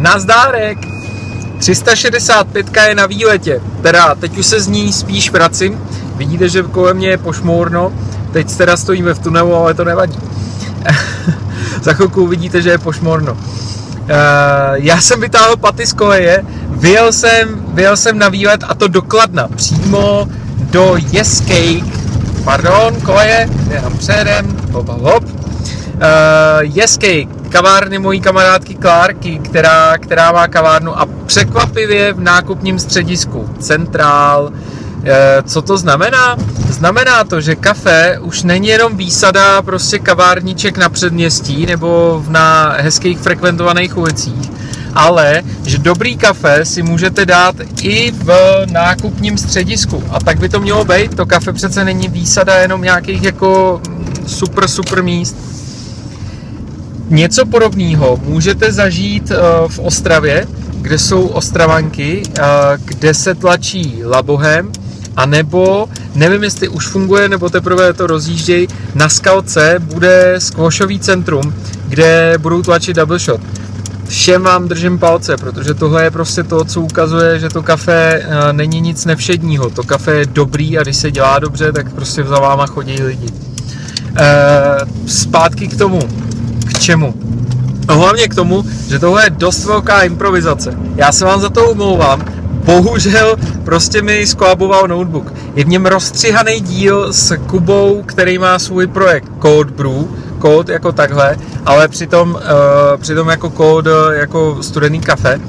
Nazdárek! 365 je na výletě, teda teď už se z ní spíš vracím. Vidíte, že kolem mě je pošmůrno, teď teda stojíme v tunelu, ale to nevadí. Za chvilku uvidíte, že je pošmorno. Uh, já jsem vytáhl paty z koleje, vyjel jsem, vyjel jsem na výlet a to dokladna, přímo do Yescake, pardon, koleje, jenom předem, hop, hop. Uh, Yescake, kavárny mojí kamarádky Klárky, která, která má kavárnu a překvapivě v nákupním středisku Centrál, Eh, co to znamená? Znamená to, že kafe už není jenom výsada prostě kavárníček na předměstí nebo na hezkých frekventovaných ulicích, ale že dobrý kafe si můžete dát i v nákupním středisku. A tak by to mělo být. To kafe přece není výsada jenom nějakých jako super, super míst. Něco podobného můžete zažít eh, v Ostravě, kde jsou Ostravanky, eh, kde se tlačí labohem, a nebo, nevím jestli už funguje, nebo teprve to rozjíždějí, na skalce bude squashový centrum, kde budou tlačit double shot. Všem vám držím palce, protože tohle je prostě to, co ukazuje, že to kafe eh, není nic nevšedního. To kafe je dobrý a když se dělá dobře, tak prostě za váma chodí lidi. Zpátky k tomu. Čemu? No hlavně k tomu, že tohle je dost velká improvizace. Já se vám za to omlouvám, bohužel prostě mi skolaboval notebook. Je v něm rozstřihaný díl s Kubou, který má svůj projekt Code Brew, Code jako takhle, ale přitom, uh, přitom jako Code jako studený kafe.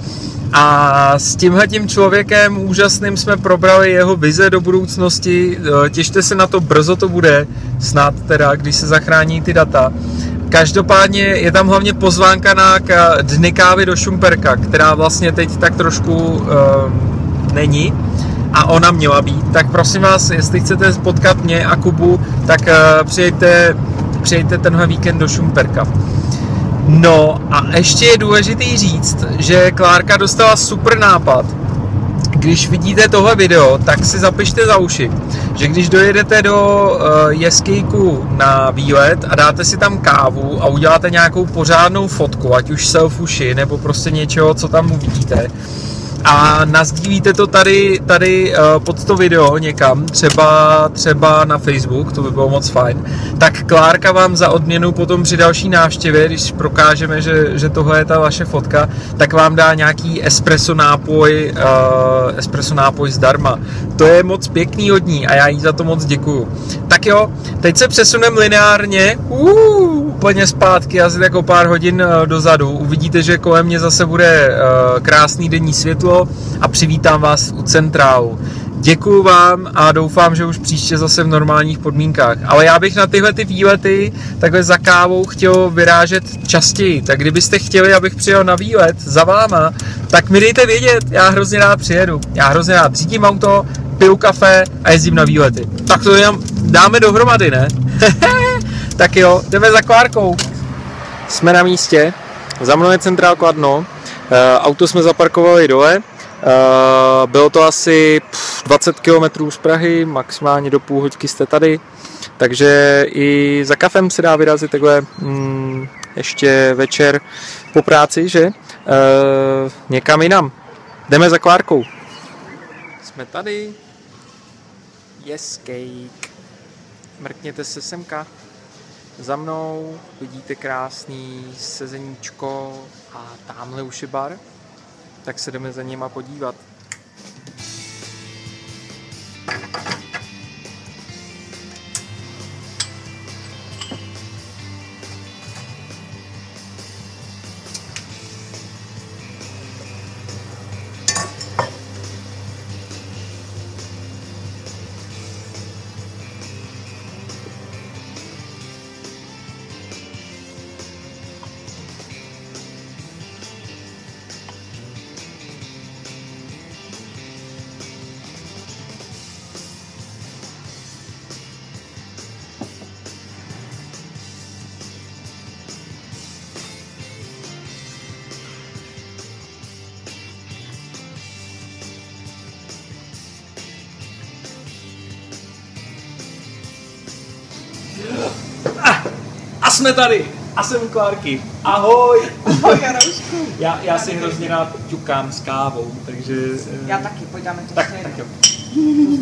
A s tímhle tím člověkem úžasným jsme probrali jeho vize do budoucnosti. Eh, těšte se na to, brzo to bude, snad teda, když se zachrání ty data. Každopádně je tam hlavně pozvánka na dny kávy do Šumperka, která vlastně teď tak trošku uh, není a ona měla být. Tak prosím vás, jestli chcete potkat mě a Kubu, tak uh, přijďte, přijďte tenhle víkend do Šumperka. No a ještě je důležitý říct, že Klárka dostala super nápad, když vidíte tohle video, tak si zapište za uši, že když dojedete do uh, jeskejku na výlet a dáte si tam kávu a uděláte nějakou pořádnou fotku, ať už selfuši nebo prostě něčeho, co tam uvidíte, a nazdílíte to tady, tady uh, pod to video někam, třeba, třeba na Facebook, to by bylo moc fajn, tak Klárka vám za odměnu potom při další návštěvě, když prokážeme, že, že tohle je ta vaše fotka, tak vám dá nějaký espresso nápoj, uh, espresso nápoj zdarma. To je moc pěkný od ní a já jí za to moc děkuju. Tak jo, teď se přesuneme lineárně, uh, úplně zpátky, asi jako pár hodin uh, dozadu. Uvidíte, že kolem mě zase bude uh, krásný denní světlo, světlo a přivítám vás u centrálu. Děkuju vám a doufám, že už příště zase v normálních podmínkách. Ale já bych na tyhle ty výlety takhle za kávou chtěl vyrážet častěji. Tak kdybyste chtěli, abych přijel na výlet za váma, tak mi dejte vědět, já hrozně rád přijedu. Já hrozně rád řídím auto, piju kafe a jezdím na výlety. Tak to jenom dáme dohromady, ne? tak jo, jdeme za Klárkou. Jsme na místě, za mnou je centrál Kladno, Eh, auto jsme zaparkovali dole, eh, bylo to asi 20 km z Prahy, maximálně do půl hoďky jste tady, takže i za kafem se dá vyrazit takhle mm, ještě večer po práci, že? E, někam jinam. Jdeme za Klárkou. Jsme tady. Yes, cake. Mrkněte se semka. Za mnou vidíte krásný sezeníčko a tamhle už je bar, tak se jdeme za nima podívat. Jsme tady. A jsem u Klárky. Ahoj! Ahoj, Jaroušku. Já, já si hrozně rád ťukám s kávou, takže... eh, Já taky, pojďme to Tak, stejně. tak jo.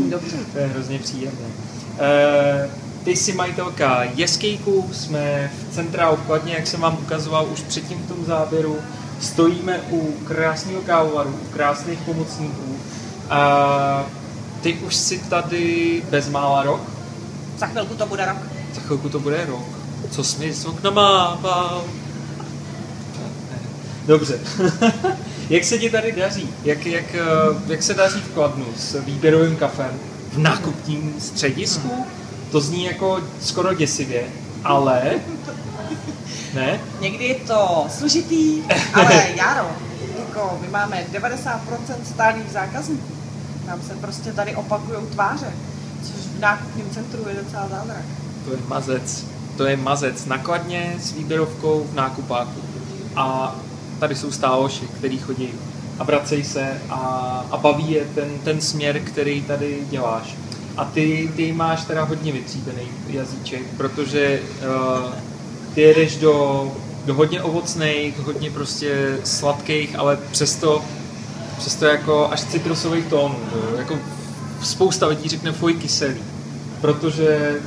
Dobře. To je hrozně příjemné. Uh, ty jsi majitelka Jeskejku, jsme v centra obkladně, jak jsem vám ukazoval už předtím v tom záběru. Stojíme u krásného kávovaru, u krásných pomocníků. A ty už si tady bezmála rok, Za chvilku to bude rok. za chvilku to bude rok. Co mi s oknama? Dobře. jak se ti tady daří? Jak, jak, eh, jak se daří v Kladnu s výběrovým kafem v nákupním středisku? To zní jako skoro děsivě, ale... Ne? Někdy je to složitý, ale Jaro, jako my máme 90% stálých zákazníků. Nám se prostě tady opakují tváře, což v nákupním centru je docela zázrak. To je mazec. To je mazec nakladně s výběrovkou v nákupáku. A tady jsou stáloši, který chodí a vracej se a, a baví je ten, ten směr, který tady děláš. A ty, ty máš teda hodně vytříbený jazyček, protože uh, ty jedeš do, do hodně ovocných, hodně prostě sladkých, ale přesto, přesto jako až citrusových tónů. Jako spousta lidí řekne fuj kyselý, Protože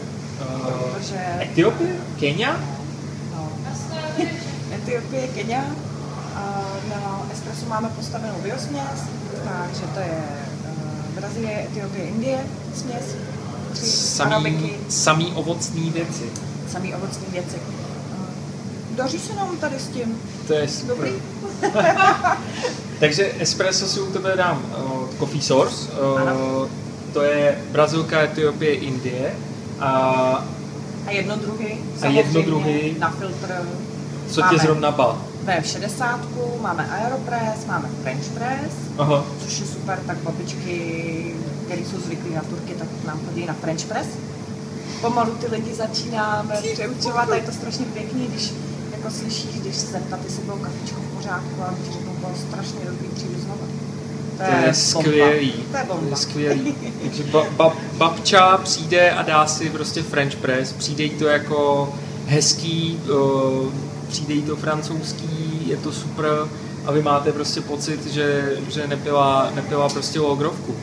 Etiopie? Kenia? no, Etiopie, Kenia, a na espresso máme postavenou biosměs, takže to je uh, Brazílie, Etiopie, Indie směs, Samý, arabiky, samý ovocný věci. samý ovocní věci. Uh, Daří se nám tady s tím. To je super. Dobrý. Takže espresso si u tebe dám uh, Coffee Source. Uh, Ano. to je Brazilka, Etiopie, Indie. A A jedno druhý. A jedno druhý. Na filtr. co tě Máme zrovna bal? V60, máme Aeropress, máme French Press, Aha. což je super, tak babičky, které jsou zvyklí na Turky, tak nám chodí na French Press. Pomalu ty lidi začínáme přeučovat a je to strašně pěkný, když jako slyšíš, když se zeptat, jestli bylo kafičko v pořádku a ti řeknou, bylo strašně dobrý, přijdu znovu. To je bomba. skvělý. To je To je skvělý. Takže ba, ba, babča přijde a dá si prostě French press, přijde jí to jako hezký, uh, přijde jí to francouzský, je to super a vy máte prostě pocit, že, že nepila, nepila prostě logrovku.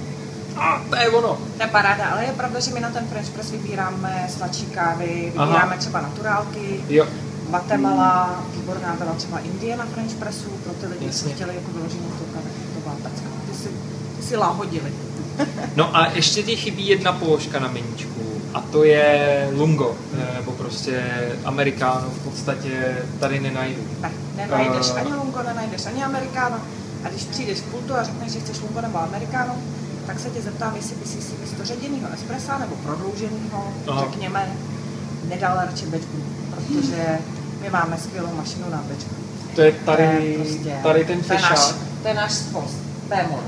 A to je ono. To je paráda, ale je pravda, že my na ten French Press vybíráme sladší kávy, vybíráme třeba naturálky, Jo, Guatemala, výborná byla třeba Indie na French Pressu, pro ty lidi, Jasně. co chtěli jako vyloženou kafe, to byla pecka. Ty si, ty si lahodili. No a ještě ti chybí jedna položka na meníčku a to je lungo, nebo prostě amerikáno v podstatě tady nenajdu. Ne, nenajdeš Eh. ani lungo, nenajdeš ani amerikáno. A když přijdeš k pultu a řekneš, že chceš lungo nebo amerikáno, tak se tě zeptám, jestli by si místo ředěnýho espressa nebo prodlouženýho, Aha. řekněme, nedal radši bečku, protože my máme skvělou mašinu na bečku. To je To je tady, prostě- tady ten to je náš, fešák. to je náš spost, Bémor.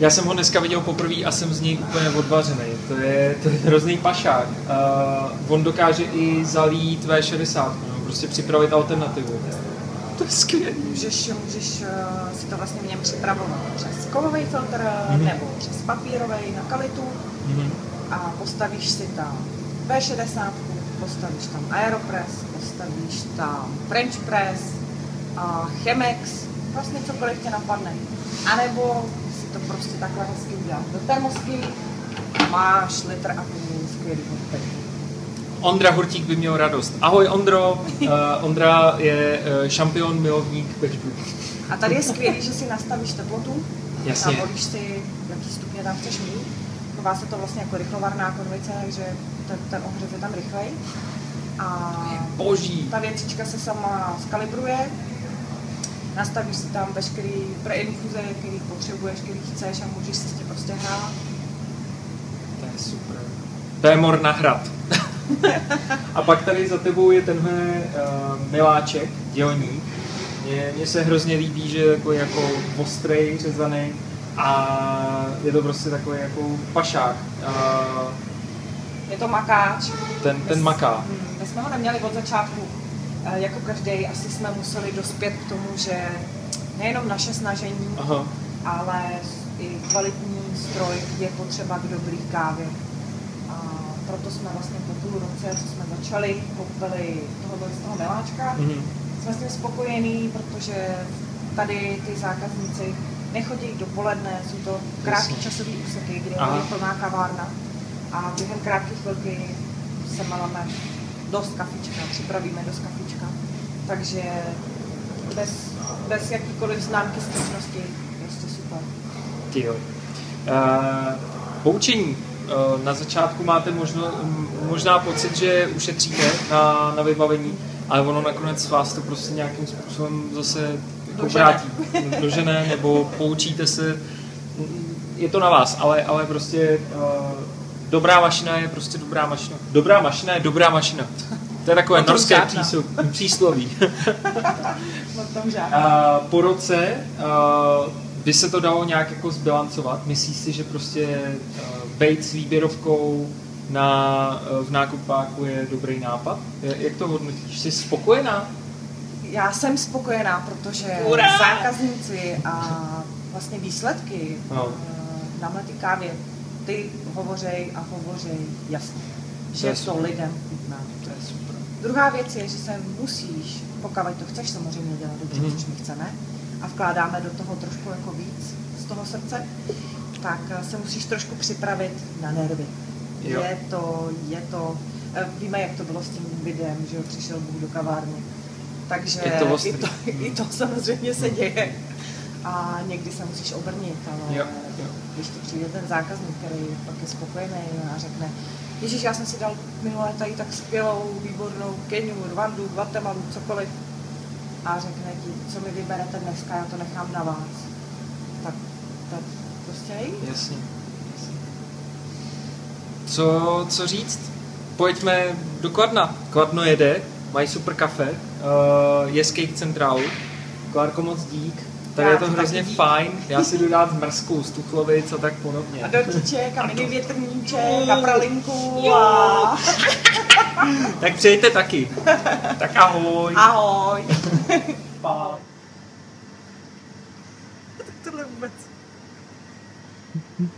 Já jsem ho dneska viděl poprvé a jsem z něj úplně odvařený. To je, to je hrozný pašák. Uh, on dokáže i zalít V60, no, prostě připravit alternativu. To je skvělé. Můžeš, můžeš eh, si to vlastně v něm připravovat přes kovový filtr Mhm. nebo přes papírový na kalitu Mhm. a postavíš si tam V60, postavíš tam Aeropress, postavíš tam French Press, a Chemex, vlastně cokoliv tě napadne. A nebo si to prostě takhle hezky uděláš do termosky a máš litr a půl skvělý odpět. Ondra Hurtík by měl radost. Ahoj Ondro, uh, Ondra je uh, šampion milovník batchbrew. A tady je skvělý, že si nastavíš teplotu, Jasně. navolíš si, jaký stupně tam chceš mít. Chová se to vlastně jako rychlovarná konvice, takže ten, ten ohřev je tam rychlej. A Boží. ta věcička se sama skalibruje, nastavíš si tam veškerý preinfuze, který potřebuješ, který chceš a můžeš si s tím prostě hrát. To je super. To je mor na hrad. a pak tady za tebou je tenhle uh, miláček, dělník. Mně, se hrozně líbí, že je takový jako ostrej, řezaný a je to prostě takový jako pašák. Uh, Je to makáč. ten, ten maká. Hmm, My jsme ho neměli od začátku. Jako každý asi jsme museli dospět k tomu, že nejenom naše snažení, Aha. ale i kvalitní stroj je potřeba k dobrý kávě. A proto jsme vlastně po půl roce, co jsme začali, koupili tohohle z toho miláčka. Mhm. Jsme s tím spokojení, protože tady ty zákazníci nechodí dopoledne, jsou to krátké časové úseky, kde Aha. je plná kavárna a během krátké chvilky se máme dost kafička, připravíme dost kafička. Takže bez, bez jakýkoliv známky skutečnosti prostě super. Ty jo. Uh, poučení. Uh, na začátku máte možno, možná pocit, že ušetříte na, na vybavení, ale ono nakonec vás to prostě nějakým způsobem zase vrátí. Dožene, nebo poučíte se. Je to na vás, ale, ale prostě uh, dobrá mašina je prostě dobrá mašina. Dobrá mašina je dobrá mašina. To je takové norské přísloví. A po roce uh, by se to dalo nějak jako zbilancovat. Myslíš si, že prostě uh, bejt s výběrovkou na, uh, v nákupáku je dobrý nápad? Jak to hodnotíš? Jsi spokojená? Já jsem spokojená, protože Ura! zákazníci a vlastně výsledky No. eh, na mletý kávě, ty hovořej a hovořej jasně, To že to super. lidem chutná. To je super. Druhá věc je, že se musíš, pokud to chceš samozřejmě dělat dobře, mm-hmm. což my chceme, a vkládáme do toho trošku jako víc z toho srdce, tak eh, se musíš trošku připravit na nervy. Jo. Je to, je to, eh, víme, jak to bylo s tím videem, že přišel Bůh do kavárny. Takže Je to i, ostrý. to, i to samozřejmě se děje. A někdy se musíš obrnit, ale Jo, jo. když ti přijde ten zákazník, který pak je spokojený a řekne, Ježíš, já jsem si dal minulé tady tak skvělou, výbornou Keniu, Rwandu, Guatemalu, cokoliv. A řekne ti, co mi vyberete dneska, já to nechám na vás. Tak, tak prostě nejde. Jasně. Jasně. Co, co říct? Pojďme do Kladna. Kladno jede, mají super kafe, uh, je skate centrálu. Klárko, moc dík. Tady Já je to hrozně dík. fajn. Já si jdu dát mrzkou z Tuchlovic a tak podobně. A dortíček a mini větrníček a pralinku a Tak přijďte taky. Tak ahoj. ahoj. Pa.